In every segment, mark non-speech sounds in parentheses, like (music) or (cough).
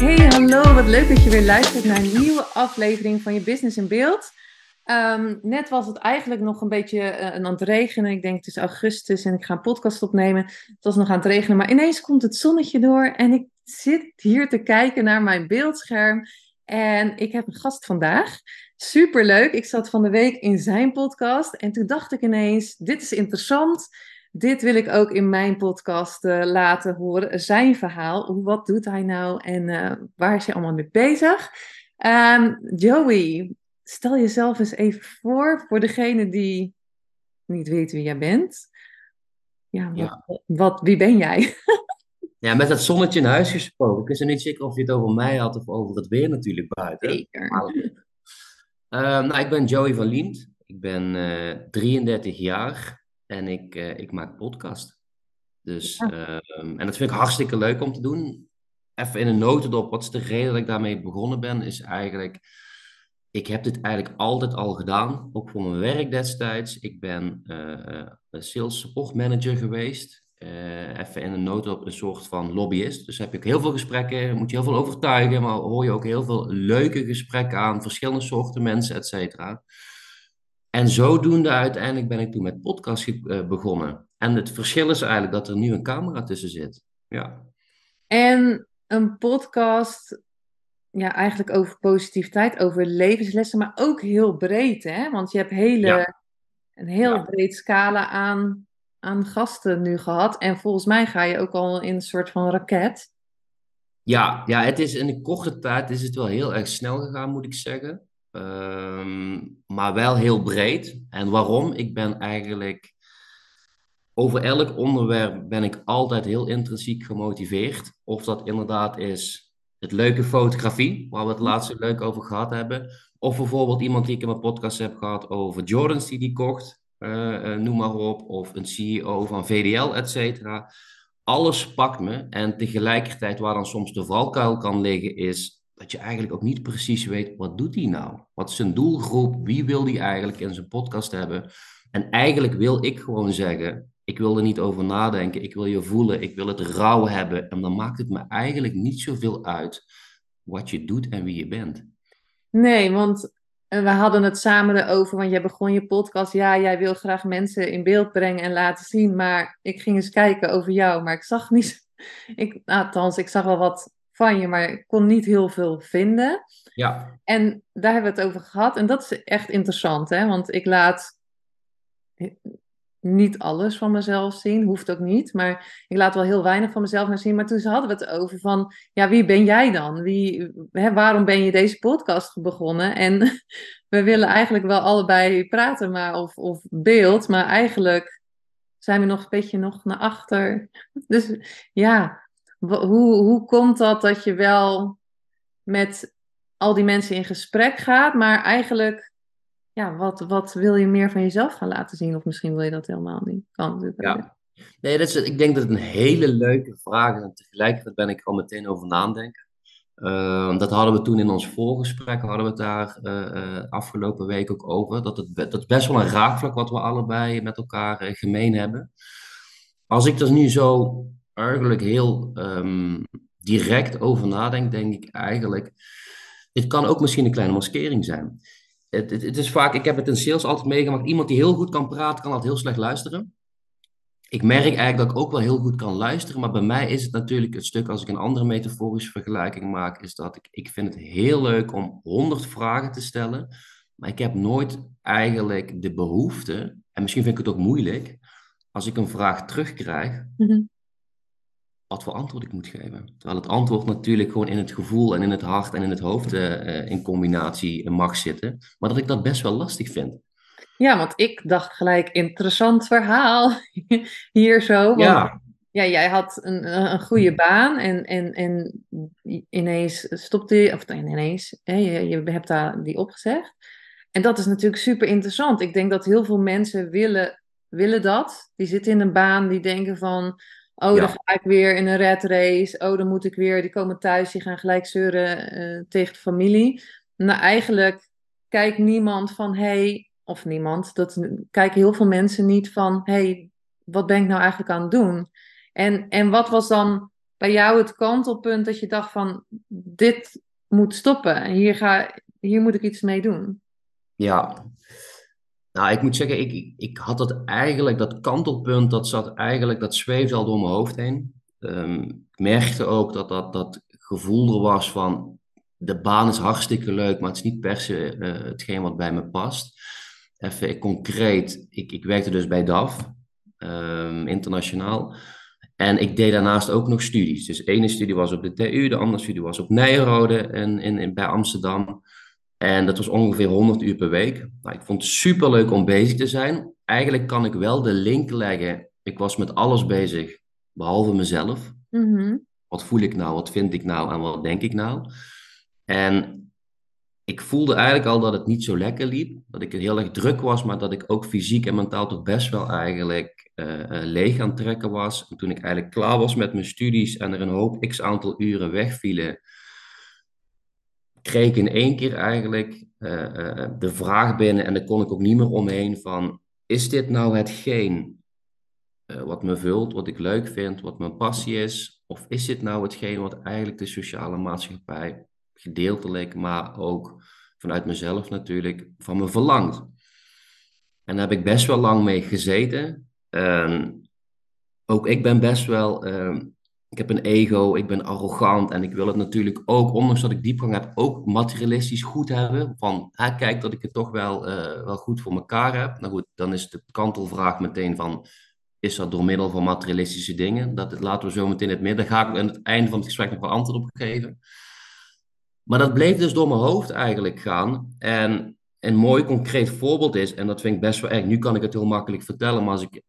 Hey, hallo. Wat leuk dat je weer luistert naar een nieuwe aflevering van je Business in Beeld. Ehm, net was het eigenlijk nog een beetje uh, aan het regenen. Ik denk het is augustus en ik ga een podcast opnemen. Het was nog aan het regenen, maar ineens komt het zonnetje door en ik zit hier te kijken naar mijn beeldscherm. En ik heb een gast vandaag. Superleuk. Ik zat van de week in zijn podcast en toen dacht ik ineens, dit is interessant dit wil ik ook in mijn podcast uh, laten horen. Zijn verhaal. Hoe, wat doet hij nou en uh, waar is hij allemaal mee bezig? Um, Joey, stel jezelf eens even voor voor degene die niet weet wie jij bent. Ja, wat, ja. Wat, wie ben jij? (laughs) ja, met dat zonnetje in huis gesproken. Ik wist niet zeker of je het over mij had of over het weer natuurlijk buiten. Zeker. Uh, nou, ik ben Joey van Liemt. Ik ben 33 jaar. En ik, uh, ik maak podcast. Dus, ja. uh, en dat vind ik hartstikke leuk om te doen. Even in een notendop, wat is de reden dat ik daarmee begonnen ben, is eigenlijk, ik heb dit eigenlijk altijd al gedaan, ook voor mijn werk destijds. Ik ben uh, sales support manager geweest. even in een notendop een soort van lobbyist. Dus heb je ook heel veel gesprekken, moet je heel veel overtuigen, maar hoor je ook heel veel leuke gesprekken aan, verschillende soorten mensen, et cetera. En zodoende uiteindelijk ben ik toen met podcast uh, begonnen. En het verschil is eigenlijk dat er nu een camera tussen zit. Ja. En een podcast, ja, eigenlijk over positiviteit, over levenslessen, maar ook heel breed, hè? Want je hebt hele, ja. een heel ja. breed scala aan, aan gasten nu gehad. En volgens mij ga je ook al in een soort van raket. Ja, ja het is in een korte tijd is het wel heel erg snel gegaan, moet ik zeggen. Um, maar wel heel breed. En waarom? Ik ben eigenlijk over elk onderwerp ben ik altijd heel intrinsiek gemotiveerd. Of dat inderdaad is het leuke fotografie, waar we het laatste leuk over gehad hebben. Of bijvoorbeeld iemand die ik in mijn podcast heb gehad over Jordans die die kocht, uh, uh, noem maar op. Of een CEO van VDL, et cetera. Alles pakt me. En tegelijkertijd waar dan soms de valkuil kan liggen is dat je eigenlijk ook niet precies weet, wat doet hij nou? Wat is zijn doelgroep? Wie wil hij eigenlijk in zijn podcast hebben? En eigenlijk wil ik gewoon zeggen, ik wil er niet over nadenken, ik wil je voelen, ik wil het rauw hebben. En dan maakt het me eigenlijk niet zoveel uit wat je doet en wie je bent. Nee, want we hadden het samen erover, want jij begon je podcast. Ja, jij wil graag mensen in beeld brengen en laten zien. Maar ik ging eens kijken over jou, maar ik zag niet. (laughs) Ik, althans, ik zag wel wat van je, maar ik kon niet heel veel vinden. Ja. En daar hebben we het over gehad. En dat is echt interessant, hè? Want ik laat niet alles van mezelf zien, hoeft ook niet. Maar ik laat wel heel weinig van mezelf naar zien. Maar toen hadden we het over van, ja, wie ben jij dan? Wie, hè, waarom ben je deze podcast begonnen? En (laughs) we willen eigenlijk wel allebei praten, maar, of, of beeld. Maar eigenlijk zijn we nog een beetje nog naar achter. (laughs) Dus ja, hoe, hoe komt dat dat je wel met al die mensen in gesprek gaat, maar eigenlijk, ja, wat, wat wil je meer van jezelf gaan laten zien? Of misschien wil je dat helemaal niet. Kan Ja. Nee, dat is, ik denk dat het een hele leuke vraag is en tegelijkertijd ben ik er al meteen over nadenken. Uh, dat hadden we toen in ons voorgesprek, hadden we het daar uh, uh, afgelopen week ook over. Dat, het, dat is best wel een raakvlak wat we allebei met elkaar gemeen hebben. Als ik er nu zo eigenlijk heel um, direct over nadenk, denk ik eigenlijk. Het kan ook misschien een kleine maskering zijn. Het, het, is vaak, ik heb het in sales altijd meegemaakt. Iemand die heel goed kan praten, kan altijd heel slecht luisteren. Ik merk eigenlijk dat ik ook wel heel goed kan luisteren, maar bij mij is het natuurlijk het stuk, als ik een andere metaforische vergelijking maak, is dat ik, ik vind het heel leuk om honderd vragen te stellen, maar ik heb nooit eigenlijk de behoefte, en misschien vind ik het ook moeilijk, als ik een vraag terugkrijg, -hmm wat voor antwoord ik moet geven. Terwijl het antwoord natuurlijk gewoon in het gevoel en in het hart en in het hoofd uh, in combinatie mag zitten. Maar dat ik dat best wel lastig vind. Ja, want ik dacht gelijk, interessant verhaal (laughs) hier zo. Want ja. ja, jij had een, een goede baan en, en, en ineens stopte je, of ineens, hè, je, je hebt daar die opgezegd. En dat is natuurlijk super interessant. Ik denk dat heel veel mensen willen, willen dat. Die zitten in een baan, die denken van, oh, dan ga ik weer in een red race. Oh, dan moet ik weer, die komen thuis, die gaan gelijk zeuren uh, tegen de familie. Nou, eigenlijk kijkt niemand van, hey, of niemand, dat kijken heel veel mensen niet van, hey, wat ben ik nou eigenlijk aan het doen? En, en wat was dan bij jou het kantelpunt dat je dacht van, dit moet stoppen, hier, ga, hier moet ik iets mee doen? Ja, nou, ik moet zeggen, ik, ik had dat eigenlijk, dat kantelpunt, dat zat eigenlijk, dat zweefde al door mijn hoofd heen. Um, ik merkte ook dat, dat dat gevoel er was van, de baan is hartstikke leuk, maar het is niet per se uh, hetgeen wat bij me past. Even concreet, ik, ik werkte dus bij DAF, um, internationaal. En ik deed daarnaast ook nog studies. Dus de ene studie was op de TU, de andere studie was op Nijrode en in, in, bij Amsterdam. En dat was ongeveer 100 uur per week. Nou, ik vond het super leuk om bezig te zijn. Eigenlijk kan ik wel de link leggen. Ik was met alles bezig, behalve mezelf. Mm Wat voel ik nou, wat vind ik nou en wat denk ik nou? En ik voelde eigenlijk al dat het niet zo lekker liep. Dat ik heel erg druk was, maar dat ik ook fysiek en mentaal toch best wel eigenlijk uh, uh, leeg aan het trekken was. En toen ik eigenlijk klaar was met mijn studies en er een hoop x aantal uren wegvielen, kreeg ik in één keer eigenlijk uh, de vraag binnen, en daar kon ik ook niet meer omheen, van is dit nou hetgeen wat me vult, wat ik leuk vind, wat mijn passie is? Of is dit nou hetgeen wat eigenlijk de sociale maatschappij gedeeltelijk, maar ook vanuit mezelf natuurlijk, van me verlangt? En daar heb ik best wel lang mee gezeten. ook ik ben best wel ik heb een ego, ik ben arrogant en ik wil het natuurlijk ook, ondanks dat ik diepgang heb, ook materialistisch goed hebben. Van, hè, kijk dat ik het toch wel, uh, wel goed voor elkaar heb. Nou goed, dan is de kantelvraag meteen van, is dat door middel van materialistische dingen? Dat laten we zo meteen in het midden. Daar ga ik aan het einde van het gesprek nog wel antwoord op geven. Maar dat bleef dus door mijn hoofd eigenlijk gaan. En een mooi concreet voorbeeld is, en dat vind ik best wel erg, nu kan ik het heel makkelijk vertellen, maar als ik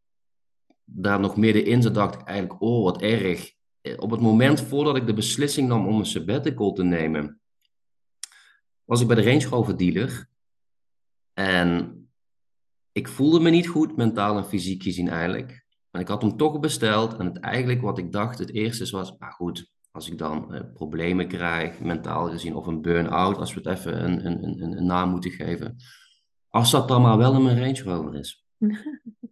daar nog middenin zat, dacht ik eigenlijk, oh wat erg op het moment voordat ik de beslissing nam om een sabbatical te nemen, was ik bij de Range Rover dealer. En ik voelde me niet goed, mentaal en fysiek gezien eigenlijk. Maar ik had hem toch besteld. En het eigenlijk wat ik dacht, het eerste was, maar goed, als ik dan eh, problemen krijg, mentaal gezien, of een burn-out, als we het even een, een, een, een naam moeten geven. Als dat dan maar wel in mijn Range Rover is. (laughs)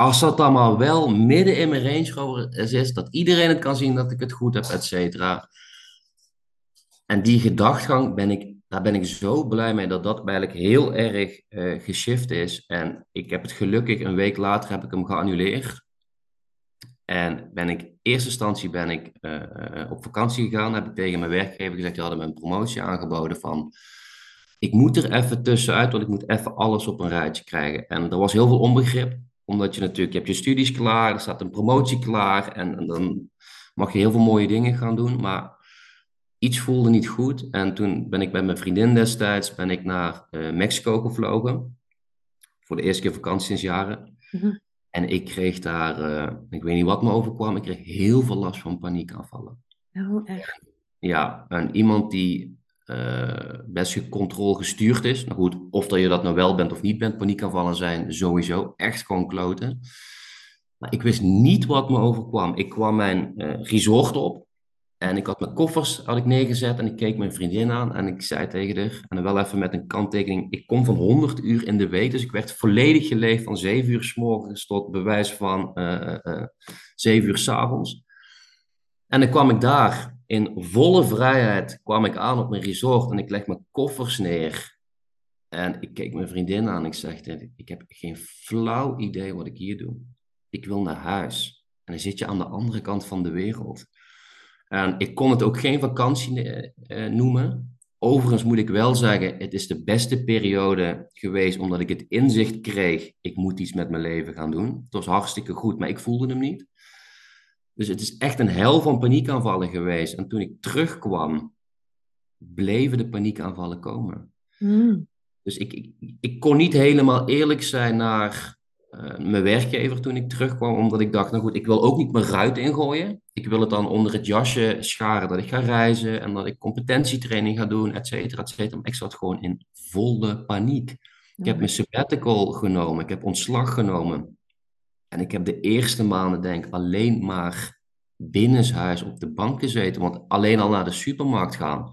Als dat dan maar wel midden in mijn Range Rover is, dat iedereen het kan zien dat ik het goed heb, et cetera. En die gedachtgang, ben ik, daar ben ik zo blij mee dat dat eigenlijk heel erg uh, geshift is. En ik heb het gelukkig, een week later heb ik hem geannuleerd. En ben ik, in eerste instantie ben ik uh, op vakantie gegaan. Heb ik tegen mijn werkgever gezegd, die hadden me een promotie aangeboden van... Ik moet er even tussenuit, want ik moet even alles op een rijtje krijgen. En er was heel veel onbegrip omdat je natuurlijk, je hebt je studies klaar, er staat een promotie klaar en, en, dan mag je heel veel mooie dingen gaan doen. Maar iets voelde niet goed. En toen ben ik bij mijn vriendin destijds ben ik naar uh, Mexico gevlogen. Voor de eerste keer vakantie sinds jaren. Mhm. En ik kreeg daar, uh, ik weet niet wat me overkwam, ik kreeg heel veel last van paniekaanvallen. Oh, echt? Ja, en iemand die best controle gestuurd is. Nou goed, of dat je dat nou wel bent of niet bent, paniekaanvallen zijn sowieso echt gewoon kloten. Maar ik wist niet wat me overkwam. Ik kwam mijn uh, resort op en ik had mijn koffers had ik neergezet en ik keek mijn vriendin aan en ik zei tegen haar, en dan wel even met een kanttekening, ik kom van 100 uur in de week, dus ik werd volledig geleefd van 7 uur s morgens tot bewijs van uh, 7 uur s avonds. En dan kwam ik daar in volle vrijheid kwam ik aan op mijn resort en ik leg mijn koffers neer. En ik keek mijn vriendin aan en ik zeg, ik heb geen flauw idee wat ik hier doe. Ik wil naar huis. En dan zit je aan de andere kant van de wereld. En ik kon het ook geen vakantie eh, eh, noemen. Overigens moet ik wel zeggen, het is de beste periode geweest omdat ik het inzicht kreeg, ik moet iets met mijn leven gaan doen. Het was hartstikke goed, maar ik voelde hem niet. Dus het is echt een hel van paniekaanvallen geweest. En toen ik terugkwam, bleven de paniekaanvallen komen. Hmm. Dus ik, ik, ik, kon niet helemaal eerlijk zijn naar uh, mijn werkgever toen ik terugkwam, omdat ik dacht, nou goed, ik wil ook niet mijn ruit ingooien. Ik wil het dan onder het jasje scharen dat ik ga reizen en dat ik competentietraining ga doen, et cetera, et cetera. Maar ik zat gewoon in volle paniek. Ik heb mijn sabbatical genomen, ik heb ontslag genomen. En ik heb de eerste maanden, denk ik, alleen maar binnenshuis op de bank gezeten. Want alleen al naar de supermarkt gaan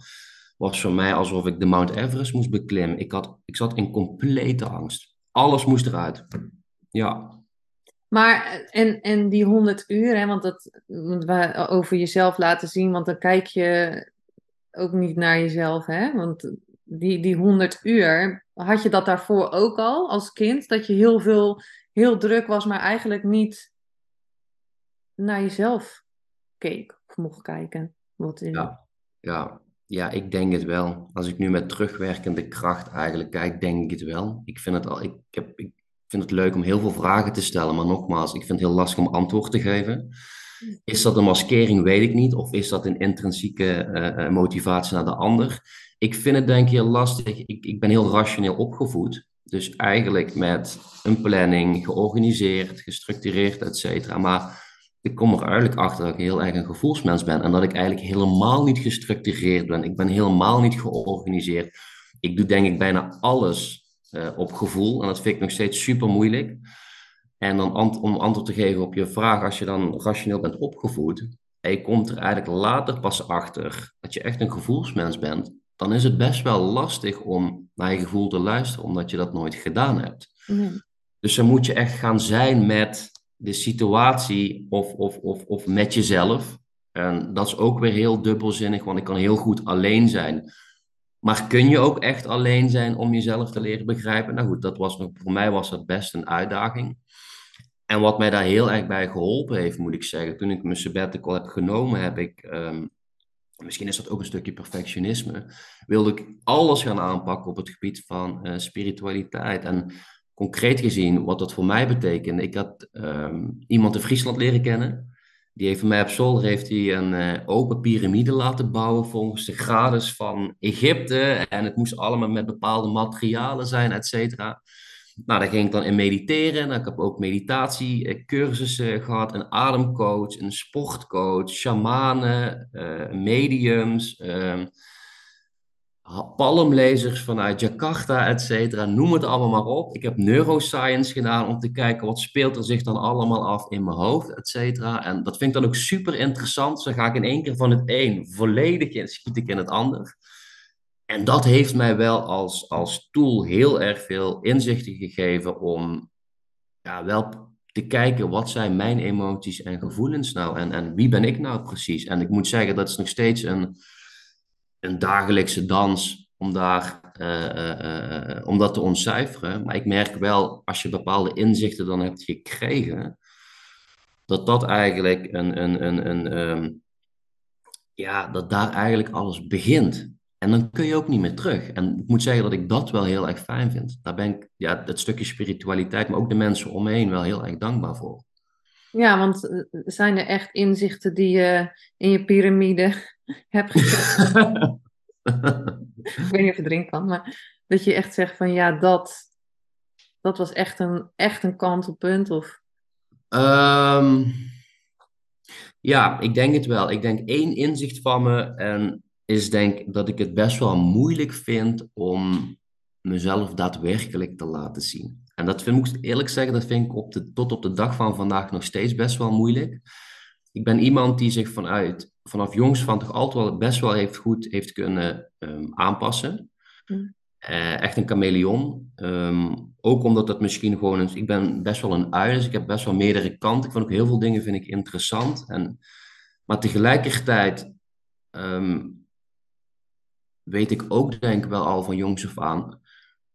was voor mij alsof ik de Mount Everest moest beklimmen. Ik, had, ik zat in complete angst. Alles moest eruit. Ja. Maar, en, en die 100 uur, hè, want dat we over jezelf laten zien, want dan kijk je ook niet naar jezelf, hè? Want die, die 100 uur, had je dat daarvoor ook al als kind? Dat je heel veel, heel druk was, maar eigenlijk niet naar jezelf keek of mocht kijken? Wat in... ja, ja, ja, ik denk het wel. Als ik nu met terugwerkende kracht eigenlijk kijk, denk ik het wel. Ik vind het, al, ik, heb, ik vind het leuk om heel veel vragen te stellen, maar nogmaals, ik vind het heel lastig om antwoord te geven. Is dat een maskering, weet ik niet. Of is dat een intrinsieke uh, motivatie naar de ander? Ik vind het denk ik heel lastig. Ik, ik ben heel rationeel opgevoed. Dus eigenlijk met een planning, georganiseerd, gestructureerd, et cetera. Maar ik kom er eigenlijk achter dat ik heel erg een gevoelsmens ben en dat ik eigenlijk helemaal niet gestructureerd ben. Ik ben helemaal niet georganiseerd. Ik doe denk ik bijna alles uh, op gevoel en dat vind ik nog steeds super moeilijk. En dan om antwoord te geven op je vraag, als je dan rationeel bent opgevoed en je komt er eigenlijk later pas achter dat je echt een gevoelsmens bent, dan is het best wel lastig om naar je gevoel te luisteren, omdat je dat nooit gedaan hebt. Dus dan moet je echt gaan zijn met de situatie of, of, of, of met jezelf. En dat is ook weer heel dubbelzinnig, want ik kan heel goed alleen zijn. Maar kun je ook echt alleen zijn om jezelf te leren begrijpen? Nou goed, dat was, voor mij was dat best een uitdaging. En wat mij daar heel erg bij geholpen heeft, moet ik zeggen, toen ik mijn sabbatical heb genomen, heb ik, um, misschien is dat ook een stukje perfectionisme, wilde ik alles gaan aanpakken op het gebied van uh, spiritualiteit. En concreet gezien, wat dat voor mij betekende, ik had um, iemand in Friesland leren kennen. Die heeft voor mij op zolder heeft hij een uh, open piramide laten bouwen volgens de grades van Egypte. En het moest allemaal met bepaalde materialen zijn, et cetera. Nou, daar ging ik dan in mediteren. Nou, ik heb ook meditatiecursussen gehad, een ademcoach, een sportcoach, shamanen, uh, mediums. Uh, palmlezers vanuit Jakarta, et cetera. Noem het allemaal maar op. Ik heb neuroscience gedaan om te kijken wat speelt er zich dan allemaal af in mijn hoofd, et cetera. En dat vind ik dan ook super interessant. Zo ga ik in één keer van het een volledig in, schiet ik in het ander. En dat heeft mij wel als, als tool heel erg veel inzichten gegeven om ja, wel te kijken wat zijn mijn emoties en gevoelens nou en, en wie ben ik nou precies. En ik moet zeggen, dat is nog steeds een een dagelijkse dans om, daar, uh, uh, om dat te ontcijferen. Maar ik merk wel, als je bepaalde inzichten dan hebt gekregen, dat dat eigenlijk een, een, een, een um, ja, dat daar eigenlijk alles begint. En dan kun je ook niet meer terug. En ik moet zeggen dat ik dat wel heel erg fijn vind. Daar ben ik, ja, dat stukje spiritualiteit, maar ook de mensen om me heen wel heel erg dankbaar voor. Ja, want zijn er echt inzichten die je in je piramide (laughs) heb gekregen. (laughs) ik weet niet of het erin kan, maar dat je echt zegt van ja, dat, dat was echt een, echt een kantelpunt? Of... Um, ja, ik denk het wel. Ik denk één inzicht van me en is denk dat ik het best wel moeilijk vind om mezelf daadwerkelijk te laten zien. En dat vind ik eerlijk zeggen, dat vind ik op de, tot op de dag van vandaag nog steeds best wel moeilijk. Ik ben iemand die zich vanuit vanaf jongs van toch altijd wel best wel heeft goed heeft kunnen um, aanpassen. Mm. Uh, echt een chameleon. Um, ook omdat dat misschien gewoon een, ik ben best wel een ui, dus ik heb best wel meerdere kanten. Ik vind ook heel veel dingen vind ik interessant. En, maar tegelijkertijd um, weet ik ook denk ik wel al van jongs af aan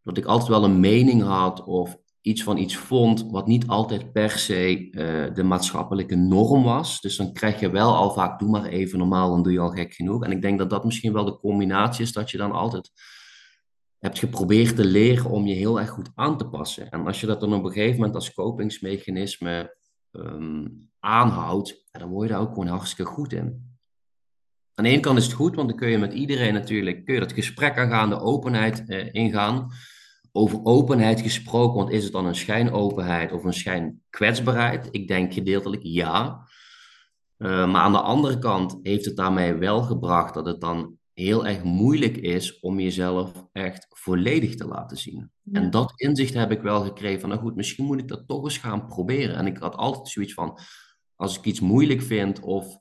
dat ik altijd wel een mening had of iets van iets vond wat niet altijd per se uh, de maatschappelijke norm was. Dus dan krijg je wel al vaak, doe maar even normaal, dan doe je al gek genoeg. En ik denk dat dat misschien wel de combinatie is dat je dan altijd hebt geprobeerd te leren om je heel erg goed aan te passen. En als je dat dan op een gegeven moment als kopingsmechanisme um, aanhoudt, dan word je daar ook gewoon hartstikke goed in. Aan de ene kant is het goed, want dan kun je met iedereen natuurlijk kun je dat gesprek aangaan, de openheid uh, ingaan. over openheid gesproken, want is het dan een schijnopenheid of een schijnkwetsbaarheid? Ik denk gedeeltelijk ja. Uh, maar aan de andere kant heeft het daarmee wel gebracht dat het dan heel erg moeilijk is om jezelf echt volledig te laten zien. En dat inzicht heb ik wel gekregen van, nou goed, misschien moet ik dat toch eens gaan proberen. En ik had altijd zoiets van, als ik iets moeilijk vind of,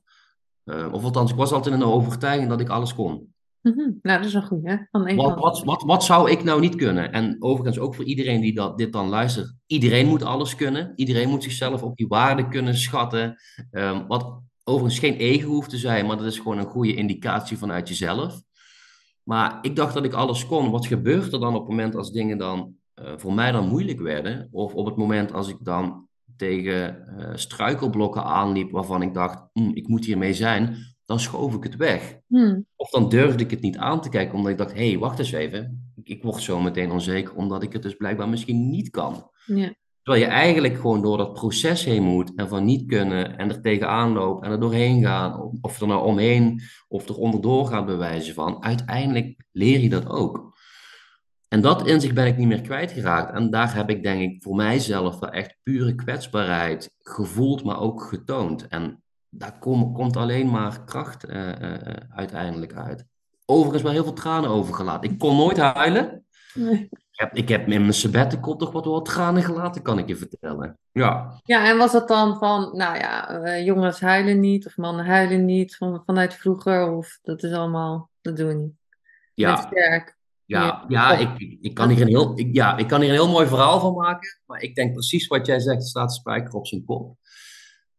of althans, ik was altijd in de overtuiging dat ik alles kon. Mm -hmm. Nou, dat is een goede. Wat, wat, wat, wat zou ik nou niet kunnen? En overigens ook voor iedereen die dat, dit dan luistert. Iedereen moet alles kunnen. Iedereen moet zichzelf op die waarde kunnen schatten. Um, wat overigens geen ego hoeft te zijn, maar dat is gewoon een goede indicatie vanuit jezelf. Maar ik dacht dat ik alles kon. Wat gebeurt er dan op het moment als dingen dan uh, voor mij dan moeilijk werden? Of op het moment als ik dan tegen uh, struikelblokken aanliep waarvan ik dacht, hm, ik moet hiermee zijn, dan schoof ik het weg. Hmm. Of dan durfde ik het niet aan te kijken, omdat ik dacht, hé, hey, wacht eens even. Ik, ik, word zo meteen onzeker, omdat ik het dus blijkbaar misschien niet kan. Ja. Terwijl je eigenlijk gewoon door dat proces heen moet en van niet kunnen en er tegenaan loopt en er doorheen gaan, of er nou omheen of er onderdoor gaat bewijzen van, uiteindelijk leer je dat ook. En dat inzicht ben ik niet meer kwijtgeraakt. En daar heb ik denk ik voor mijzelf wel echt pure kwetsbaarheid gevoeld, maar ook getoond. En daar kom, komt alleen maar kracht uh, uh, uiteindelijk uit. Overigens wel heel veel tranen overgelaten. Ik kon nooit huilen. Nee. Ik, heb, ik heb in mijn sabbatical toch wat, wat tranen gelaten, kan ik je vertellen. Ja. Ja, en was dat dan van, nou ja, jongens huilen niet of mannen huilen niet van, vanuit vroeger? Of dat is allemaal, dat doen we niet. Ja. sterk. Ja, ja ik, ik, kan hier een heel, ik, ja, ik kan hier een heel mooi verhaal van maken. Maar ik denk precies wat jij zegt, staat spijker op zijn kop.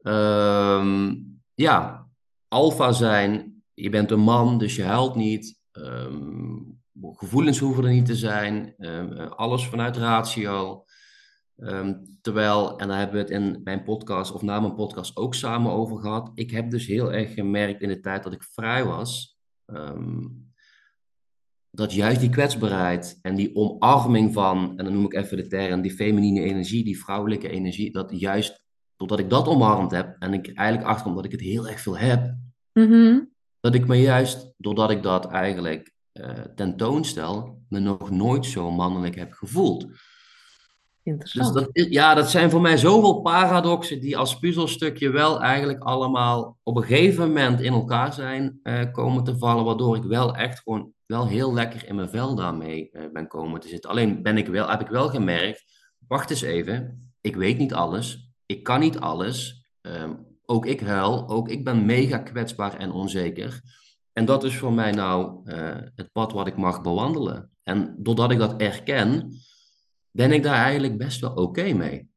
Um, ja, alfa zijn. Je bent een man, dus je huilt niet. Um, gevoelens hoeven er niet te zijn. Um, alles vanuit ratio. terwijl, en daar hebben we het in mijn podcast of na mijn podcast ook samen over gehad. Ik heb dus heel erg gemerkt in de tijd dat ik vrij was. Dat juist die kwetsbaarheid en die omarming van, en dan noem ik even de term, die feminine energie, die vrouwelijke energie, dat juist doordat ik dat omarmd heb en ik eigenlijk achterkom dat ik het heel erg veel heb, mm-hmm. dat ik me juist, doordat ik dat eigenlijk uh, tentoonstel, me nog nooit zo mannelijk heb gevoeld. Interessant. Dus dat, ja, dat zijn voor mij zoveel paradoxen die als puzzelstukje wel eigenlijk allemaal op een gegeven moment in elkaar zijn uh, komen te vallen, waardoor ik wel echt gewoon wel heel lekker in mijn vel daarmee uh, ben komen te zitten. Alleen ben ik wel, heb ik wel gemerkt, wacht eens even, ik weet niet alles, ik kan niet alles. Ehm, ook ik huil, ook ik ben mega kwetsbaar en onzeker. En dat is voor mij nou uh, het pad wat ik mag bewandelen. En doordat ik dat erken, ben ik daar eigenlijk best wel oké mee.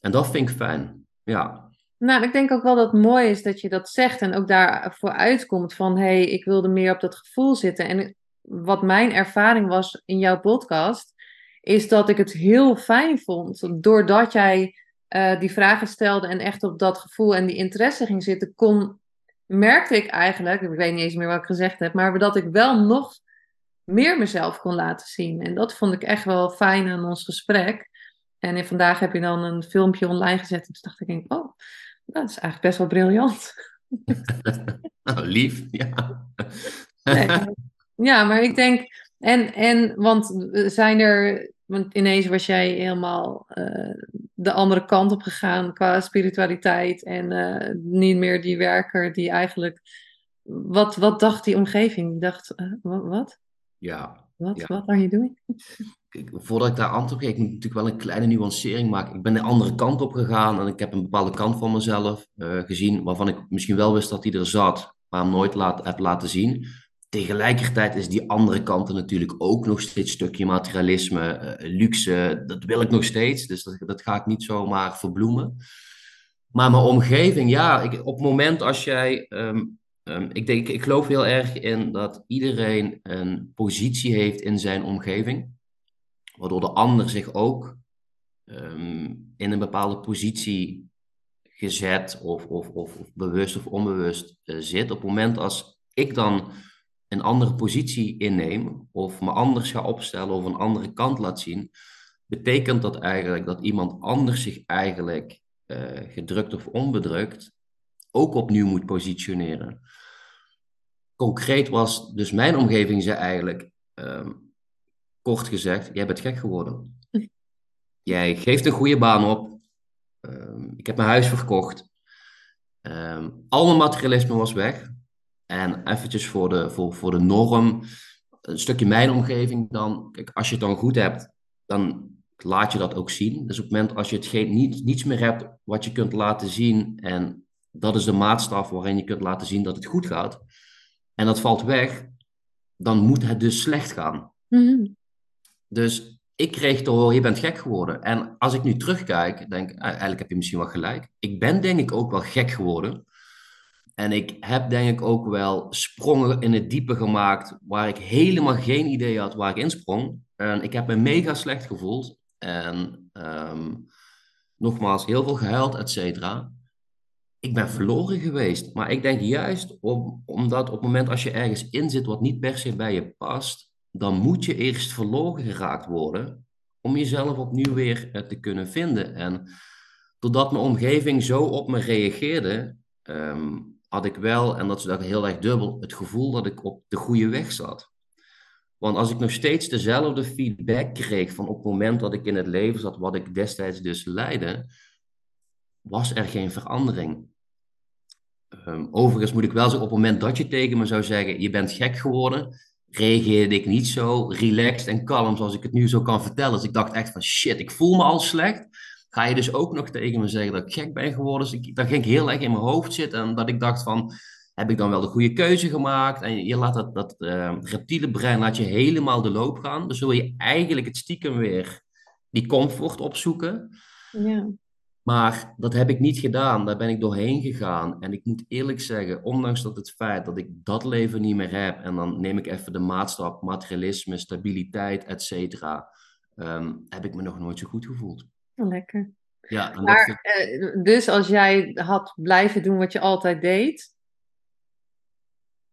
En dat vind ik fijn. Ja. Nou, ik denk ook wel dat het mooi is dat je dat zegt en ook daarvoor uitkomt van hé, hey, ik wilde meer op dat gevoel zitten. En wat mijn ervaring was in jouw podcast, is dat ik het heel fijn vond doordat jij uh, die vragen stelde en echt op dat gevoel en die interesse ging zitten, kon, merkte ik eigenlijk, ik weet niet eens meer wat ik gezegd heb, maar dat ik wel nog meer mezelf kon laten zien. En dat vond ik echt wel fijn aan ons gesprek. En vandaag heb je dan een filmpje online gezet. En toen dacht ik, oh, dat is eigenlijk best wel briljant. nou, (laughs) lief, ja. (laughs) ja, maar ik denk, en, en want zijn er want ineens was jij helemaal uh, de andere kant op gegaan qua spiritualiteit. En uh, niet meer die werker die eigenlijk. Wat, wat dacht die omgeving? Die dacht, uh, wat? Ja. Wat, ja. wat are you doing? voordat ik daar antwoord geef, ik moet natuurlijk wel een kleine nuancering maken. Ik ben de andere kant op gegaan en ik heb een bepaalde kant van mezelf gezien, waarvan ik misschien wel wist dat die er zat, maar hem nooit laat, heb laten zien. Tegelijkertijd is die andere kant er natuurlijk ook nog steeds stukje materialisme, uh, luxe. Dat wil ik nog steeds, dus dat, dat ga ik niet zomaar verbloemen. Maar mijn omgeving, ja, ik, op het moment als jij. Um, um, ik, denk, ik geloof heel erg in dat iedereen een positie heeft in zijn omgeving, waardoor de ander zich ook um, in een bepaalde positie gezet of, of, of, bewust of onbewust uh, zit. Op het moment als ik dan een andere positie inneem of me anders ga opstellen of een andere kant laat zien, betekent dat eigenlijk dat iemand anders zich eigenlijk uh, gedrukt of onbedrukt ook opnieuw moet positioneren. Concreet was dus mijn omgeving zei eigenlijk, um, kort gezegd, jij bent gek geworden. Jij geeft een goede baan op. Ehm, ik heb mijn huis verkocht. Ehm, al mijn materialisme was weg. En eventjes voor de, voor, voor de norm, een stukje mijn omgeving dan. Kijk, als je het dan goed hebt, dan laat je dat ook zien. Dus op het moment als je het geen, niet, niets meer hebt wat je kunt laten zien, en dat is de maatstaf waarin je kunt laten zien dat het goed gaat, en dat valt weg, dan moet het dus slecht gaan. Mhm. Dus ik kreeg te horen, je bent gek geworden. En als ik nu terugkijk, denk ik, eh, eigenlijk heb je misschien wel gelijk. Ik ben denk ik ook wel gek geworden. En ik heb denk ik ook wel sprongen in het diepe gemaakt waar ik helemaal geen idee had waar ik insprong. En ik heb me mega slecht gevoeld. En ehm, nogmaals, heel veel gehuild, et cetera. Ik ben verloren geweest. Maar ik denk juist om, omdat op het moment als je ergens in zit wat niet per se bij je past, dan moet je eerst verloren geraakt worden om jezelf opnieuw weer eh, te kunnen vinden. En doordat mijn omgeving zo op me reageerde, ehm, had ik wel, en dat is ook heel erg dubbel, het gevoel dat ik op de goede weg zat. Want als ik nog steeds dezelfde feedback kreeg van op het moment dat ik in het leven zat, wat ik destijds dus leidde, was er geen verandering. Ehm, overigens moet ik wel zeggen, op het moment dat je tegen me zou zeggen, je bent gek geworden, reageerde ik niet zo relaxed en kalm zoals ik het nu zo kan vertellen. Dus ik dacht echt van shit, ik voel me al slecht. Ga je dus ook nog tegen me zeggen dat ik gek ben geworden? Dus ik, dat ging heel erg in mijn hoofd zitten en dat ik dacht van, heb ik dan wel de goede keuze gemaakt? En je laat dat, dat uh, reptiele brein laat je helemaal de loop gaan. Dus wil je eigenlijk het stiekem weer die comfort opzoeken. Ja. Maar dat heb ik niet gedaan. Daar ben ik doorheen gegaan. En ik moet eerlijk zeggen, ondanks dat het feit dat ik dat leven niet meer heb, en dan neem ik even de maatstap materialisme, stabiliteit, et cetera, ehm, heb ik me nog nooit zo goed gevoeld. Lekker. Ja, en Maar, dat eh, dus als jij had blijven doen wat je altijd deed,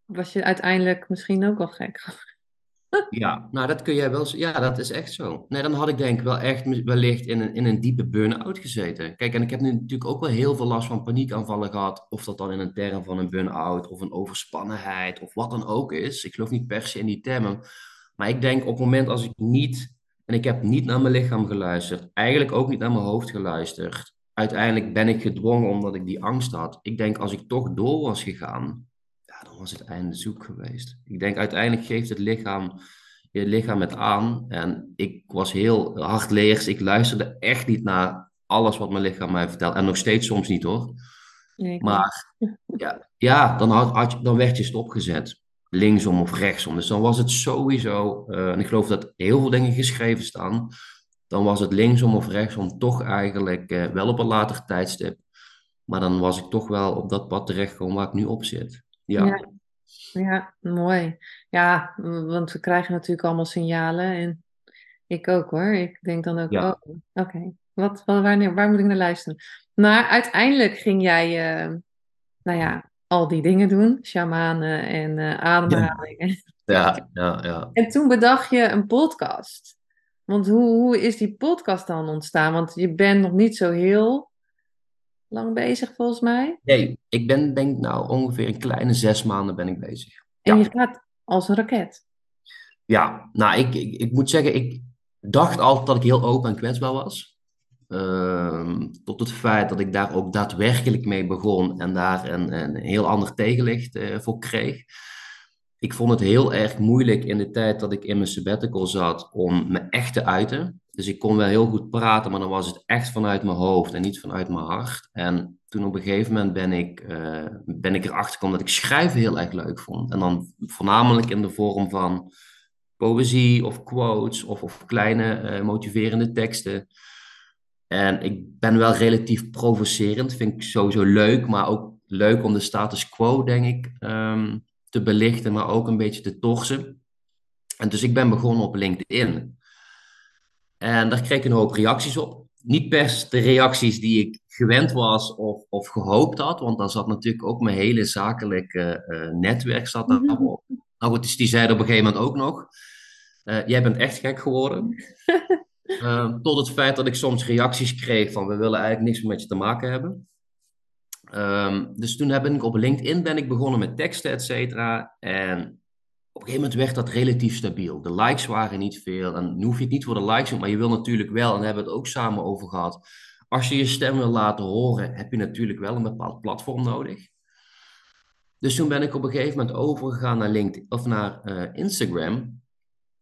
was je uiteindelijk misschien ook wel gek. (laughs) Ja, nou dat kun jij wel. Ja, dat is echt zo. Nee, dan had ik denk ik wel echt wellicht in een, in een diepe burn-out gezeten. Kijk, en ik heb nu natuurlijk ook wel heel veel last van paniekaanvallen gehad. Of dat dan in een term van een burn-out of een overspannenheid of wat dan ook is. Ik geloof niet per se in die termen. Maar ik denk op het moment als ik niet, en ik heb niet naar mijn lichaam geluisterd, eigenlijk ook niet naar mijn hoofd geluisterd. Uiteindelijk ben ik gedwongen omdat ik die angst had. Ik denk als ik toch door was gegaan, ja, dan was het einde zoek geweest. Ik denk uiteindelijk geeft het lichaam je lichaam het aan. En ik was heel hardleers. Ik luisterde echt niet naar alles wat mijn lichaam mij vertelt. En nog steeds soms niet hoor. Nee, Maar ja, ja dan, had, had je, dan werd je stopgezet. Linksom of rechtsom. Dus dan was het sowieso, eh, en ik geloof dat heel veel dingen geschreven staan. Dan was het linksom of rechtsom toch eigenlijk eh, wel op een later tijdstip. Maar dan was ik toch wel op dat pad terechtgekomen waar ik nu op zit. Ja, Ja. Ja, mooi. Ja, want we krijgen natuurlijk allemaal signalen en ik ook hoor. Ik denk dan ook, ja, oh, oké, wat, waar moet ik naar luisteren? Maar uiteindelijk ging jij, eh, nou ja, al die dingen doen, shamanen en eh, ademhalingen. ja, ja, ja. En toen bedacht je een podcast. Want hoe, hoe is die podcast dan ontstaan? Want je bent nog niet zo heel lang bezig volgens mij. Nee, ik ben denk nou ongeveer een kleine zes maanden ben ik bezig. En je gaat als een raket. ja. Nou, ik, ik, ik moet zeggen, ik dacht altijd dat ik heel open en kwetsbaar was. Ehm, tot het feit dat ik daar ook daadwerkelijk mee begon en daar een, een heel ander tegenlicht eh, voor kreeg. Ik vond het heel erg moeilijk in de tijd dat ik in mijn sabbatical zat om me echt te uiten. Dus ik kon wel heel goed praten, maar dan was het echt vanuit mijn hoofd en niet vanuit mijn hart. En toen op een gegeven moment ben ik, eh, ben ik erachter gekomen dat ik schrijven heel erg leuk vond. En dan voornamelijk in de vorm van poëzie of quotes of, of kleine eh, motiverende teksten. En ik ben wel relatief provocerend, vind ik sowieso leuk, maar ook leuk om de status quo, denk ik, ehm, te belichten, maar ook een beetje te torsen. En dus ik ben begonnen op LinkedIn. En daar kreeg ik een hoop reacties op. Niet per se de reacties die ik gewend was of, of gehoopt had, want daar zat natuurlijk ook mijn hele zakelijke eh, netwerk zat daarop. Nou goed, dus die zeiden op een gegeven moment ook nog, eh, jij bent echt gek geworden. (laughs) Uh, tot het feit dat ik soms reacties kreeg van we willen eigenlijk niks meer met je te maken hebben. Um, dus toen heb ik op LinkedIn ben ik begonnen met teksten, et cetera. En op een gegeven moment werd dat relatief stabiel. De likes waren niet veel. En nu hoef je het niet voor de likes maar je wil natuurlijk wel, en daar hebben we het ook samen over gehad. Als je je stem wil laten horen, heb je natuurlijk wel een bepaald platform nodig. Dus toen ben ik op een gegeven moment overgegaan naar LinkedIn of naar uh, Instagram.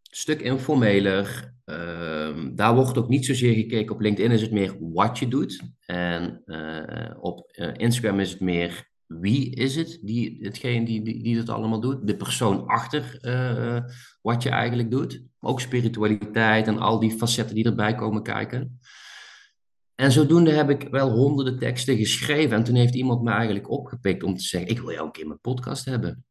Stuk informeler. Uh, daar wordt ook niet zozeer gekeken. Op LinkedIn is het meer wat je doet. En uh, op uh, Instagram is het meer wie is het, die, hetgeen die, die, die het allemaal doet. De persoon achter wat je eigenlijk doet. Ook spiritualiteit en al die facetten die erbij komen kijken. En zodoende heb ik wel honderden teksten geschreven. En toen heeft iemand me eigenlijk opgepikt om te zeggen: Ik wil jou een keer mijn podcast hebben.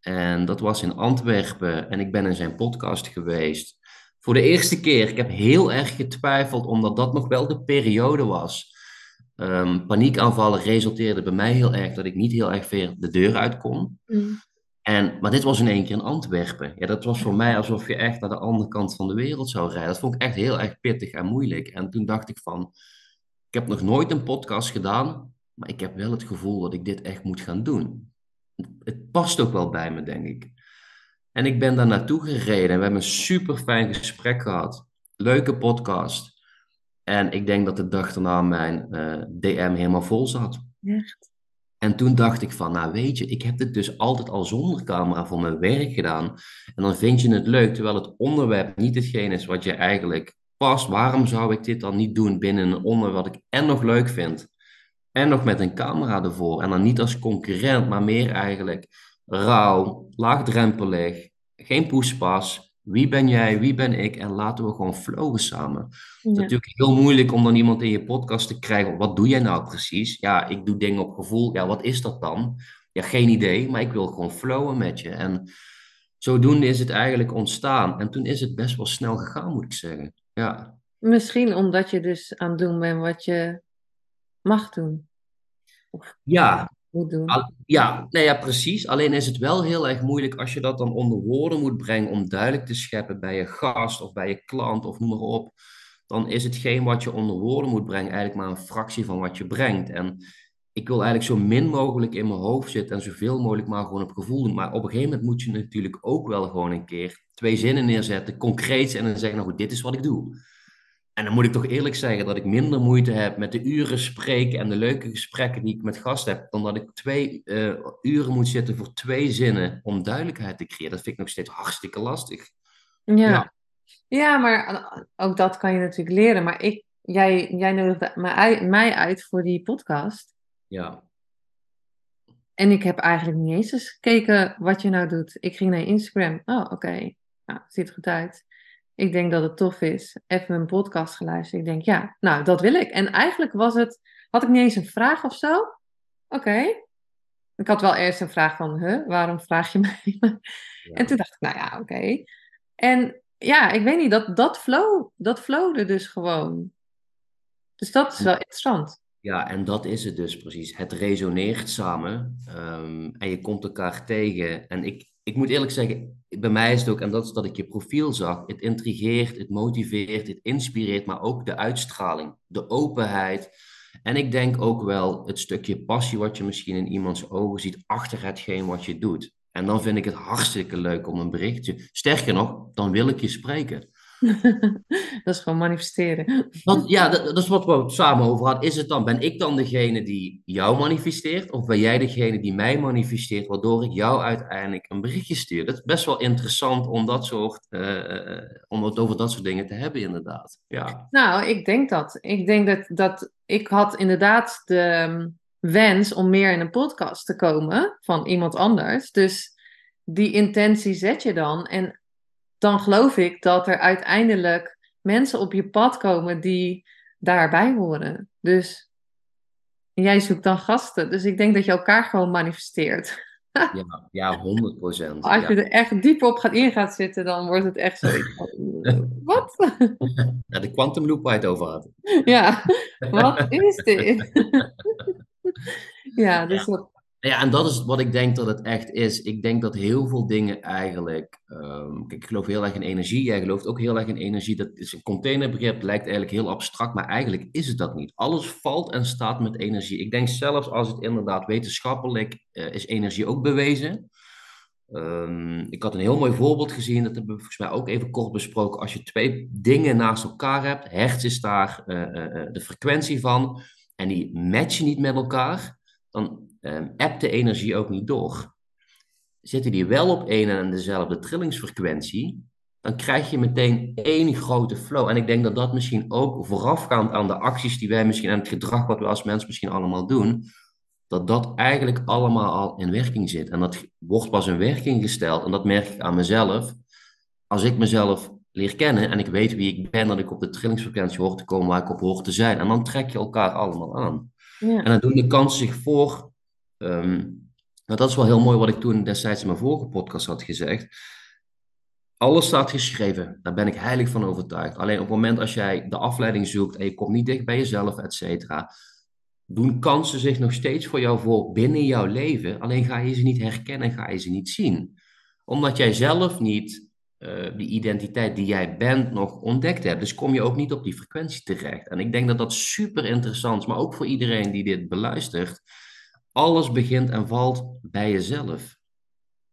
En dat was in Antwerpen. En ik ben in zijn podcast geweest. Voor de eerste keer. Ik heb heel erg getwijfeld, omdat dat nog wel de periode was. Um, paniekaanvallen resulteerden bij mij heel erg dat ik niet heel erg ver de deur uit kon. Mm. En, maar dit was in één keer in Antwerpen. Ja, dat was voor mij alsof je echt naar de andere kant van de wereld zou rijden. Dat vond ik echt heel erg pittig en moeilijk. En toen dacht ik van, ik heb nog nooit een podcast gedaan, maar ik heb wel het gevoel dat ik dit echt moet gaan doen. Het past ook wel bij me, denk ik. En ik ben daar naartoe gereden en we hebben een super fijn gesprek gehad. Leuke podcast. En ik denk dat de dag daarna mijn uh, eh, DM helemaal vol zat. Echt? En toen dacht ik van, nou weet je, ik heb dit dus altijd al zonder camera voor mijn werk gedaan. En dan vind je het leuk, terwijl het onderwerp niet hetgeen is wat je eigenlijk past. Waarom zou ik dit dan niet doen binnen een onderwerp wat ik en nog leuk vind? En nog met een camera ervoor. En dan niet als concurrent, maar meer eigenlijk rauw, laagdrempelig, geen poespas. Wie ben jij, wie ben ik? En laten we gewoon flowen samen. Het is natuurlijk heel moeilijk om dan iemand in je podcast te krijgen. Wat doe jij nou precies? Ja, ik doe dingen op gevoel. Ja, wat is dat dan? Ja, geen idee, maar ik wil gewoon flowen met je. En zodoende is het eigenlijk ontstaan. En toen is het best wel snel gegaan, moet ik zeggen. Ja. Misschien omdat je dus aan het doen bent wat je mag doen. Of ja. Ja, nee, ja, precies. Alleen is het wel heel erg moeilijk als je dat dan onder woorden moet brengen om duidelijk te scheppen bij je gast of bij je klant of noem maar op. Dan is hetgeen wat je onder woorden moet brengen eigenlijk maar een fractie van wat je brengt. En ik wil eigenlijk zo min mogelijk in mijn hoofd zitten en zoveel mogelijk maar gewoon op gevoel doen. Maar op een gegeven moment moet je natuurlijk ook wel gewoon een keer twee zinnen neerzetten, concreet en dan zeggen, nou dit is wat ik doe. En dan moet ik toch eerlijk zeggen dat ik minder moeite heb met de uren spreken en de leuke gesprekken die ik met gasten heb, dan dat ik twee uh, uren moet zitten voor twee zinnen om duidelijkheid te creëren. Dat vind ik nog steeds hartstikke lastig. Ja, ja. ja maar ook dat kan je natuurlijk leren. Maar ik, jij, jij nodigde mij uit voor die podcast. Ja. En ik heb eigenlijk niet eens eens gekeken wat je nou doet. Ik ging naar Instagram. Oh, oké. Nou, ziet er goed uit. Ik denk dat het tof is. Even een podcast geluisterd. Ik denk, ja, nou, dat wil ik. En eigenlijk was het, had ik niet eens een vraag of zo. Oké. Ik had wel eerst een vraag van, huh, waarom vraag je (laughs) mij? En toen dacht ik, nou ja, oké. En ja, ik weet niet, dat, dat, flow, dat flowde dus gewoon. Dus dat is wel interessant. Ja, en dat is het dus precies. Het resoneert samen um, en je komt elkaar tegen. En ik, ik moet eerlijk zeggen, bij mij is het ook, en dat is dat ik je profiel zag, het intrigeert, het motiveert, het inspireert, maar ook de uitstraling, de openheid. En ik denk ook wel het stukje passie wat je misschien in iemands ogen ziet achter hetgeen wat je doet. En dan vind ik het hartstikke leuk om een berichtje. Sterker nog, dan wil ik je spreken. (laughs) dat is gewoon manifesteren. Want, ja, dat, dat, is wat we samen over hadden. Is het dan, ben ik dan degene die jou manifesteert? Of ben jij degene die mij manifesteert, waardoor ik jou uiteindelijk een berichtje stuur? Dat is best wel interessant om, dat soort, uh, om het over dat soort dingen te hebben, inderdaad. Ja. Nou, ik denk dat. Ik denk dat, dat ik had inderdaad de ehm, wens om meer in een podcast te komen van iemand anders. Dus die intentie zet je dan. En dan geloof ik dat er uiteindelijk mensen op je pad komen die daarbij horen. Dus jij zoekt dan gasten. Dus ik denk dat je elkaar gewoon manifesteert. ja, ja, 100 procent. Als je er echt diep op gaat in gaat zitten, dan wordt het echt zo. (laughs) wat? Ja, de quantum loop waar je het over had. ja, wat is dit? (laughs) ja, dus ja. Ja, en dat is wat ik denk dat het echt is. Ik denk dat heel veel dingen eigenlijk. Um, kijk, ik geloof heel erg in energie. Jij gelooft ook heel erg in energie. Dat is een containerbegrip, lijkt eigenlijk heel abstract, maar eigenlijk is het dat niet. Alles valt en staat met energie. Ik denk zelfs als het inderdaad wetenschappelijk uh, is energie ook bewezen. Ehm, ik had een heel mooi voorbeeld gezien, dat hebben we volgens mij ook even kort besproken. Als je twee dingen naast elkaar hebt, hertz is daar uh, de frequentie van, en die matchen niet met elkaar, dan um, appt de energie ook niet door. Zitten die wel op één en dezelfde trillingsfrequentie, dan krijg je meteen één grote flow. En ik denk dat dat misschien ook voorafgaand aan de acties die wij misschien, aan het gedrag wat we als mens misschien allemaal doen, dat dat eigenlijk allemaal al in werking zit. En dat wordt pas in werking gesteld. En dat merk ik aan mezelf. Als ik mezelf leer kennen en ik weet wie ik ben, dat ik op de trillingsfrequentie hoor te komen waar ik op hoor te zijn. En dan trek je elkaar allemaal aan. Ja. En dan doen de kansen zich voor. Um, dat is wel heel mooi wat ik toen destijds in mijn vorige podcast had gezegd. Alles staat geschreven. Daar ben ik heilig van overtuigd. Alleen op het moment als jij de afleiding zoekt en je komt niet dicht bij jezelf, et cetera, doen kansen zich nog steeds voor jou voor binnen jouw leven. Alleen ga je ze niet herkennen, ga je ze niet zien. Omdat jij zelf niet uh, die identiteit die jij bent nog ontdekt hebt. Dus kom je ook niet op die frequentie terecht. En ik denk dat dat super interessant is, maar ook voor iedereen die dit beluistert. Alles begint en valt bij jezelf.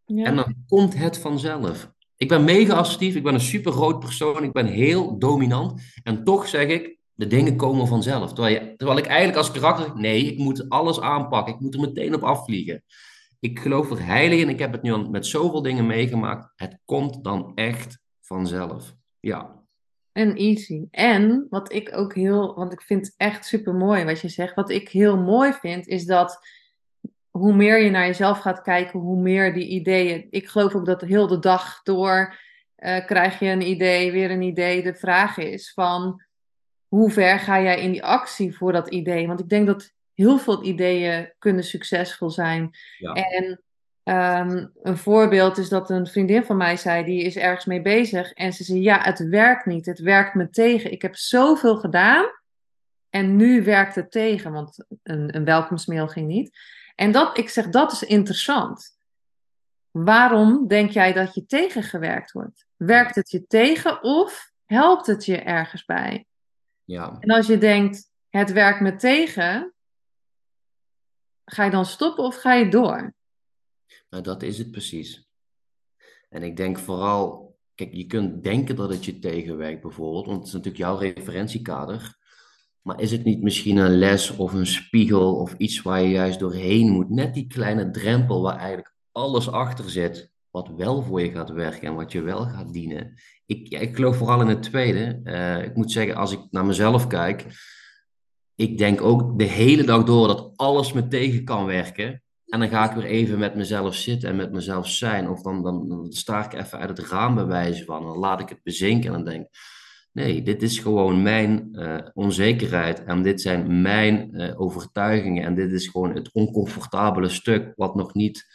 Ja. En dan komt het vanzelf. Ik ben mega assertief, ik ben een super groot persoon, ik ben heel dominant. En toch zeg ik, de dingen komen vanzelf. Terwijl, je, terwijl ik eigenlijk als karakter, nee, ik moet alles aanpakken. Ik moet er meteen op afvliegen. Ik geloof er heilig in. Ik heb het nu al met zoveel dingen meegemaakt. Het komt dan echt vanzelf. Ja. En easy. En wat ik ook heel, want ik vind het echt super mooi wat je zegt. Wat ik heel mooi vind, is dat hoe meer je naar jezelf gaat kijken, hoe meer die ideeën. Ik geloof ook dat heel de dag door uh, krijg je een idee, weer een idee. De vraag is van hoe ver ga jij in die actie voor dat idee? Want ik denk dat heel veel ideeën kunnen succesvol zijn. Ja. En um, een voorbeeld is dat een vriendin van mij zei, die is ergens mee bezig. En ze zei, ja, het werkt niet. Het werkt me tegen. Ik heb zoveel gedaan. En nu werkt het tegen, want een, een welkomstmail ging niet. En dat, ik zeg, dat is interessant. Waarom denk jij dat je tegengewerkt wordt? Werkt het je tegen of helpt het je ergens bij? Ja. En als je denkt, het werkt me tegen, ga je dan stoppen of ga je door? Nou, dat is het precies. En ik denk vooral, kijk, je kunt denken dat het je tegenwerkt bijvoorbeeld, want het is natuurlijk jouw referentiekader. Maar is het niet misschien een les of een spiegel of iets waar je juist doorheen moet? Net die kleine drempel waar eigenlijk alles achter zit, wat wel voor je gaat werken en wat je wel gaat dienen. Ik, ik geloof vooral in het tweede. Uh, ik moet zeggen, als ik naar mezelf kijk, ik denk ook de hele dag door dat alles me tegen kan werken. En dan ga ik weer even met mezelf zitten en met mezelf zijn. Of dan, dan, dan sta ik even uit het raam bewijzen van. Dan laat ik het bezinken en dan denk nee, dit is gewoon mijn uh, onzekerheid. En dit zijn mijn uh, overtuigingen. En dit is gewoon het oncomfortabele stuk wat, nog niet,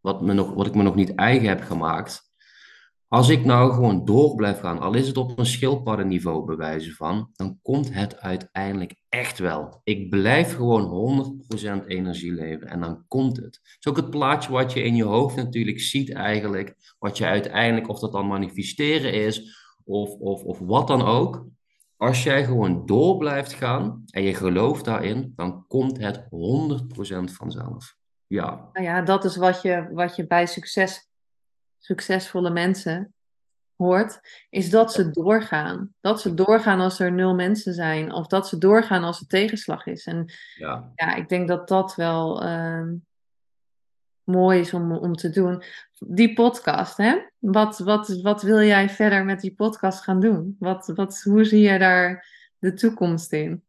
wat, me nog, wat ik me nog niet eigen heb gemaakt. Als ik nou gewoon door blijf gaan, al is het op een schildpaddenniveau bewijzen van, dan komt het uiteindelijk echt wel. Ik blijf gewoon 100% energie leven en dan komt het. Het is ook het plaatje wat je in je hoofd natuurlijk ziet eigenlijk, wat je uiteindelijk, of dat dan manifesteren is, of, of, of wat dan ook. Als jij gewoon door blijft gaan en je gelooft daarin, dan komt het 100% vanzelf. Ja. Nou ja, dat is wat je, wat je bij succes succesvolle mensen hoort, is dat ze doorgaan. Dat ze doorgaan als er nul mensen zijn, of dat ze doorgaan als er tegenslag is. En ja, ja ik denk dat dat wel uh, mooi is om, om te doen. Die podcast, hè? Wat, wat, wat wil jij verder met die podcast gaan doen? Wat, wat, hoe zie je daar de toekomst in?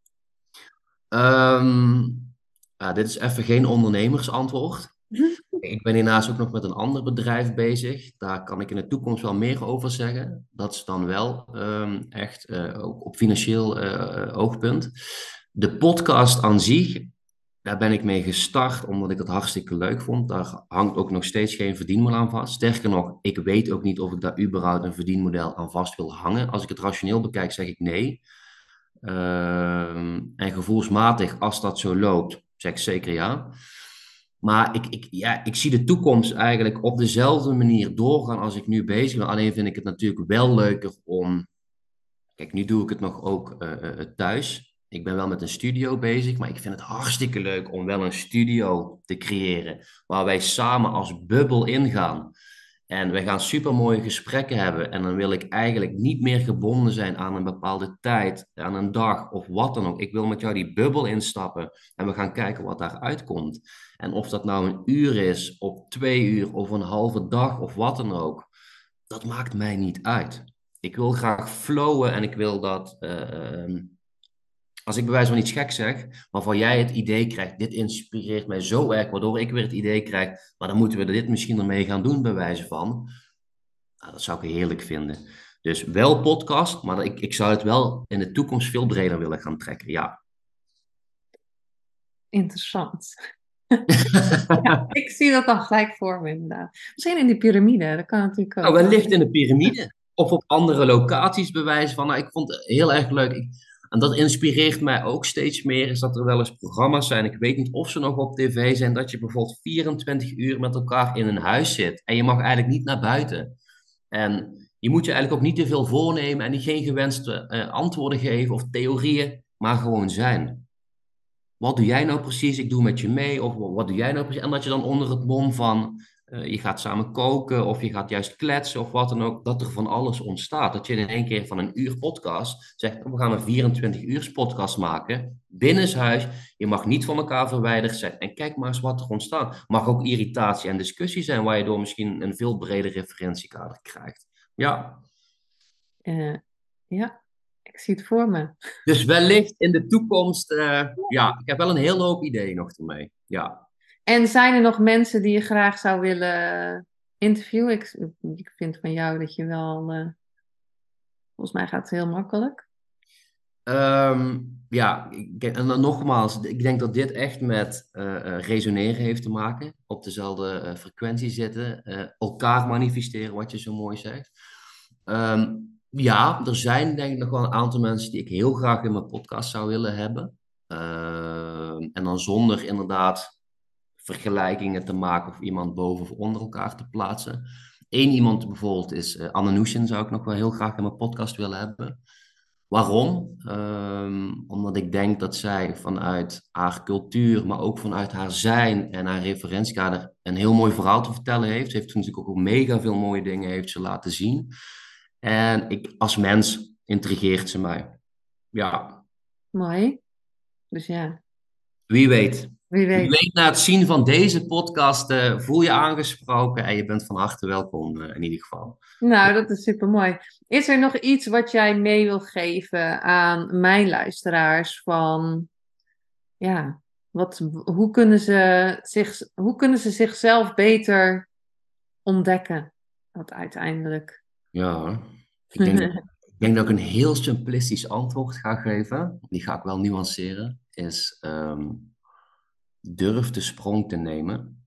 Um, ja, dit is even geen ondernemersantwoord. (laughs) Ik ben hiernaast ook nog met een ander bedrijf bezig. Daar kan ik in de toekomst wel meer over zeggen. Dat is dan wel um, echt uh, ook op financieel uh, oogpunt. De podcast aan zich, daar ben ik mee gestart omdat ik het hartstikke leuk vond. Daar hangt ook nog steeds geen verdienmodel aan vast. Sterker nog, ik weet ook niet of ik daar überhaupt een verdienmodel aan vast wil hangen. Als ik het rationeel bekijk, zeg ik nee. Uh, en gevoelsmatig, als dat zo loopt, zeg ik zeker ja. Maar ik, ik, ja, ik zie de toekomst eigenlijk op dezelfde manier doorgaan als ik nu bezig ben. Alleen vind ik het natuurlijk wel leuker om. Kijk, nu doe ik het nog ook uh, thuis. Ik ben wel met een studio bezig, maar ik vind het hartstikke leuk om wel een studio te creëren waar wij samen als bubbel ingaan. En we gaan super mooie gesprekken hebben. En dan wil ik eigenlijk niet meer gebonden zijn aan een bepaalde tijd, aan een dag of wat dan ook. Ik wil met jou die bubbel instappen en we gaan kijken wat daaruit komt. En of dat nou een uur is, of twee uur, of een halve dag, of wat dan ook. Dat maakt mij niet uit. Ik wil graag flowen en ik wil dat. Uh, als ik bij wijze van iets gek zeg, waarvan jij het idee krijgt, dit inspireert mij zo erg, waardoor ik weer het idee krijg, maar dan moeten we dit misschien ermee gaan doen, bij wijze van. Nou, dat zou ik heerlijk vinden. Dus wel podcast, maar ik, ik zou het wel in de toekomst veel breder willen gaan trekken, ja. Interessant. (laughs) ja, ik zie dat dan gelijk voor me inderdaad. Misschien in die piramide, dat kan natuurlijk ook. Nou, wellicht in de piramide. Of op andere locaties bewijzen van. Nou, ik vond het heel erg leuk. Ik, en dat inspireert mij ook steeds meer, is dat er wel eens programma's zijn, ik weet niet of ze nog op tv zijn, dat je bijvoorbeeld 24 uur met elkaar in een huis zit en je mag eigenlijk niet naar buiten. En je moet je eigenlijk ook niet te veel voornemen en geen gewenste uh, antwoorden geven of theorieën, maar gewoon zijn. Wat doe jij nou precies? Ik doe met je mee. Of wat doe jij nou precies? En dat je dan onder het mom van uh, je gaat samen koken of je gaat juist kletsen of wat dan ook, dat er van alles ontstaat. Dat je in één keer van een uur podcast zegt, we gaan een 24 uur podcast maken, binnenshuis. Je mag niet van elkaar verwijderd zijn. En kijk maar eens wat er ontstaat. Mag ook irritatie en discussie zijn, waar je door misschien een veel breder referentiekader krijgt. Ja. Uh, ja, ik zie het voor me. Dus wellicht in de toekomst, uh, ja, ik heb wel een hele hoop ideeën nog ermee. Ja. En zijn er nog mensen die je graag zou willen interviewen? Ik, ik vind van jou dat je wel. Uh, volgens mij gaat het heel makkelijk. Um, ja, en dan nogmaals, ik denk dat dit echt met uh, resoneren heeft te maken. Op dezelfde frequentie zitten. elkaar manifesteren, wat je zo mooi zegt. Um, ja, er zijn denk ik nog wel een aantal mensen die ik heel graag in mijn podcast zou willen hebben. Uh, en dan zonder inderdaad vergelijkingen te maken of iemand boven of onder elkaar te plaatsen. Eén iemand bijvoorbeeld is uh, Anne Nushin, zou ik nog wel heel graag in mijn podcast willen hebben. Waarom? Um, omdat ik denk dat zij vanuit haar cultuur, maar ook vanuit haar zijn en haar referentiekader een heel mooi verhaal te vertellen heeft. Ze heeft natuurlijk ook mega veel mooie dingen heeft ze laten zien. En ik, als mens intrigeert ze mij. Ja. Mooi. Dus ja. Wie weet. Wie weet. Weet na het zien van deze podcast uh, voel je aangesproken en je bent van harte welkom uh, in ieder geval. Nou, dat is super mooi. Is er nog iets wat jij mee wil geven aan mijn luisteraars van, ja, wat, hoe, kunnen ze zich, hoe kunnen ze zichzelf beter ontdekken? Wat uiteindelijk ja, ik denk, (laughs) ik denk dat ik een heel simplistisch antwoord ga geven. Die ga ik wel nuanceren. Is um, durf de sprong te nemen.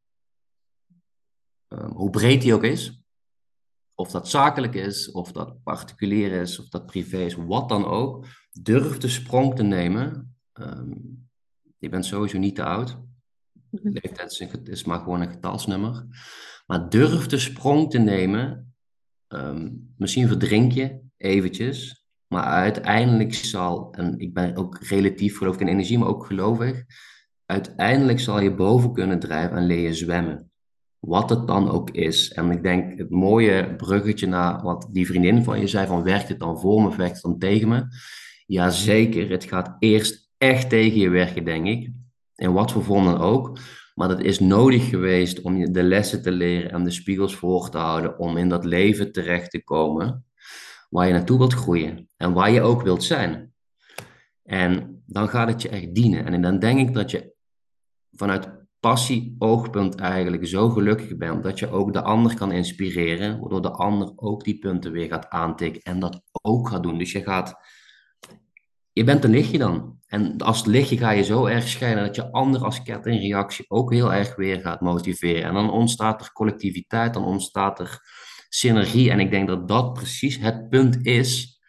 Um, hoe breed die ook is. Of dat zakelijk is, of dat particulier is, of dat privé is, wat dan ook. Durf de sprong te nemen. Um, je bent sowieso niet te oud. Mhm. Leeftijd is maar gewoon een getalsnummer. Maar durf de sprong te nemen Um, misschien verdrink je eventjes, maar uiteindelijk zal, en ik ben ook relatief geloof ik in energie, maar ook gelovig, uiteindelijk zal je boven kunnen drijven en leer je zwemmen. Wat het dan ook is. En ik denk het mooie bruggetje naar wat die vriendin van je zei, van werkt het dan voor me, werkt het dan tegen me? Jazeker, het gaat eerst echt tegen je werken, denk ik. In wat voor vorm dan ook. Maar dat is nodig geweest om de lessen te leren en de spiegels voor te houden om in dat leven terecht te komen waar je naartoe wilt groeien en waar je ook wilt zijn. En dan gaat het je echt dienen. En dan denk ik dat je vanuit passie, oogpunt eigenlijk zo gelukkig bent dat je ook de ander kan inspireren, waardoor de ander ook die punten weer gaat aantikken en dat ook gaat doen. Dus je gaat, je bent een lichtje dan. En als lichtje ga je zo erg schijnen dat je ander als kettingreactie ook heel erg weer gaat motiveren. En dan ontstaat er collectiviteit, dan ontstaat er synergie. En ik denk dat dat precies het punt is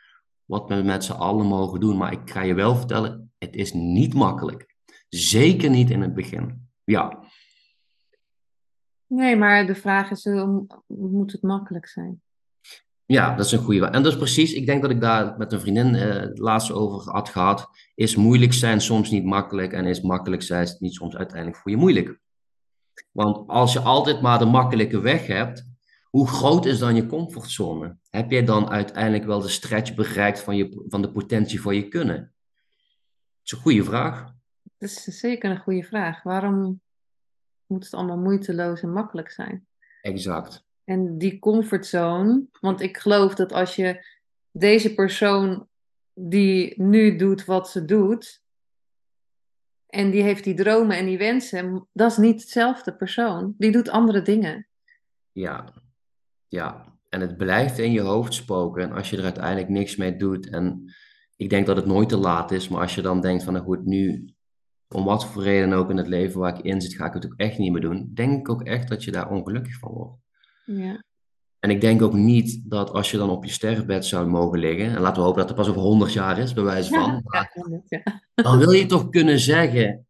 wat we met z'n allen mogen doen. Maar ik ga je wel vertellen, het is niet makkelijk. Zeker niet in het begin. Ja. Nee, maar de vraag is, moet het makkelijk zijn? Ja, dat is een goede. En dus precies, ik denk dat ik daar met een vriendin uh, laatst over had gehad. Is moeilijk zijn soms niet makkelijk en is makkelijk zijn niet soms uiteindelijk voor je moeilijk. Want als je altijd maar de makkelijke weg hebt, hoe groot is dan je comfortzone? Heb jij dan uiteindelijk wel de stretch bereikt van, je, van de potentie van je kunnen? Dat is een goede vraag. Dat is zeker een goede vraag. Waarom moet het allemaal moeiteloos en makkelijk zijn? Exact. En die comfortzone, want ik geloof dat als je deze persoon die nu doet wat ze doet, en die heeft die dromen en die wensen, dat is niet hetzelfde persoon. Die doet andere dingen. Ja, ja. En het blijft in je hoofd spoken. En als je er uiteindelijk niks mee doet. En ik denk dat het nooit te laat is. Maar als je dan denkt van, nou goed, nu, om wat voor reden ook in het leven waar ik in zit, ga ik het ook echt niet meer doen. Denk ik ook echt dat je daar ongelukkig van wordt. Ja. En ik denk ook niet dat als je dan op je sterfbed zou mogen liggen, en laten we hopen dat het pas over 100 jaar is, bij wijze van, (laughs) ja, ja. dan wil je toch kunnen zeggen,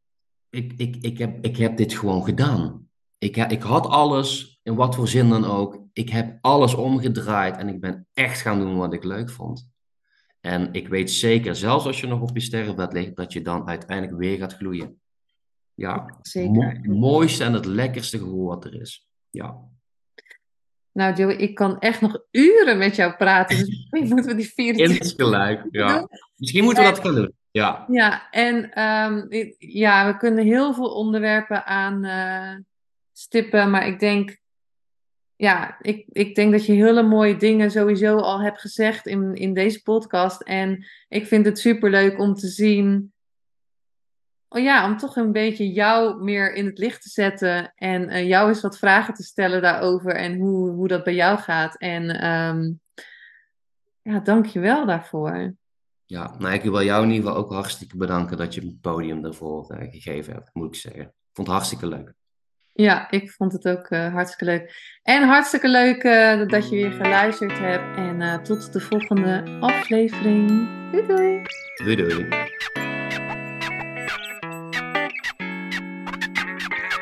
ik, ik, ik, heb, ik heb dit gewoon gedaan. Ik, ik had alles, in wat voor zin dan ook, ik heb alles omgedraaid en ik ben echt gaan doen wat ik leuk vond. En ik weet zeker, zelfs als je nog op je sterfbed ligt, dat je dan uiteindelijk weer gaat gloeien. Ja, zeker. het mooiste en het lekkerste gevoel wat er is. Ja. Nou, Joey, ik kan echt nog uren met jou praten. Dus (laughs) moeten we die 24 (laughs) gelijk, ja. Misschien moeten we dat gaan doen. Ja, ja en um, ja, we kunnen heel veel onderwerpen aan uh, stippen. Maar ik denk, ja, ik, ik denk dat je hele mooie dingen sowieso al hebt gezegd in, in deze podcast. En ik vind het super leuk om te zien oh ja, om toch een beetje jou meer in het licht te zetten en uh, jou eens wat vragen te stellen daarover en hoe, hoe dat bij jou gaat. En um, ja, dank je wel daarvoor. Ja, nou, ik wil jou in ieder geval ook hartstikke bedanken dat je het podium ervoor uh, gegeven hebt, moet ik zeggen. Ik vond het hartstikke leuk. Ja, ik vond het ook uh, hartstikke leuk. En hartstikke leuk uh, dat je weer geluisterd hebt. En uh, tot de volgende aflevering. Doei doei. Doei doei.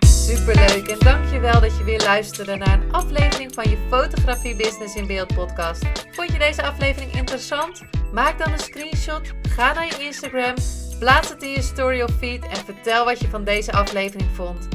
Superleuk en dankjewel dat je weer luisterde naar een aflevering van je Fotografie Business in Beeld podcast. Vond je deze aflevering interessant? Maak dan een screenshot, ga naar je Instagram, plaats het in je story of feed en vertel wat je van deze aflevering vond.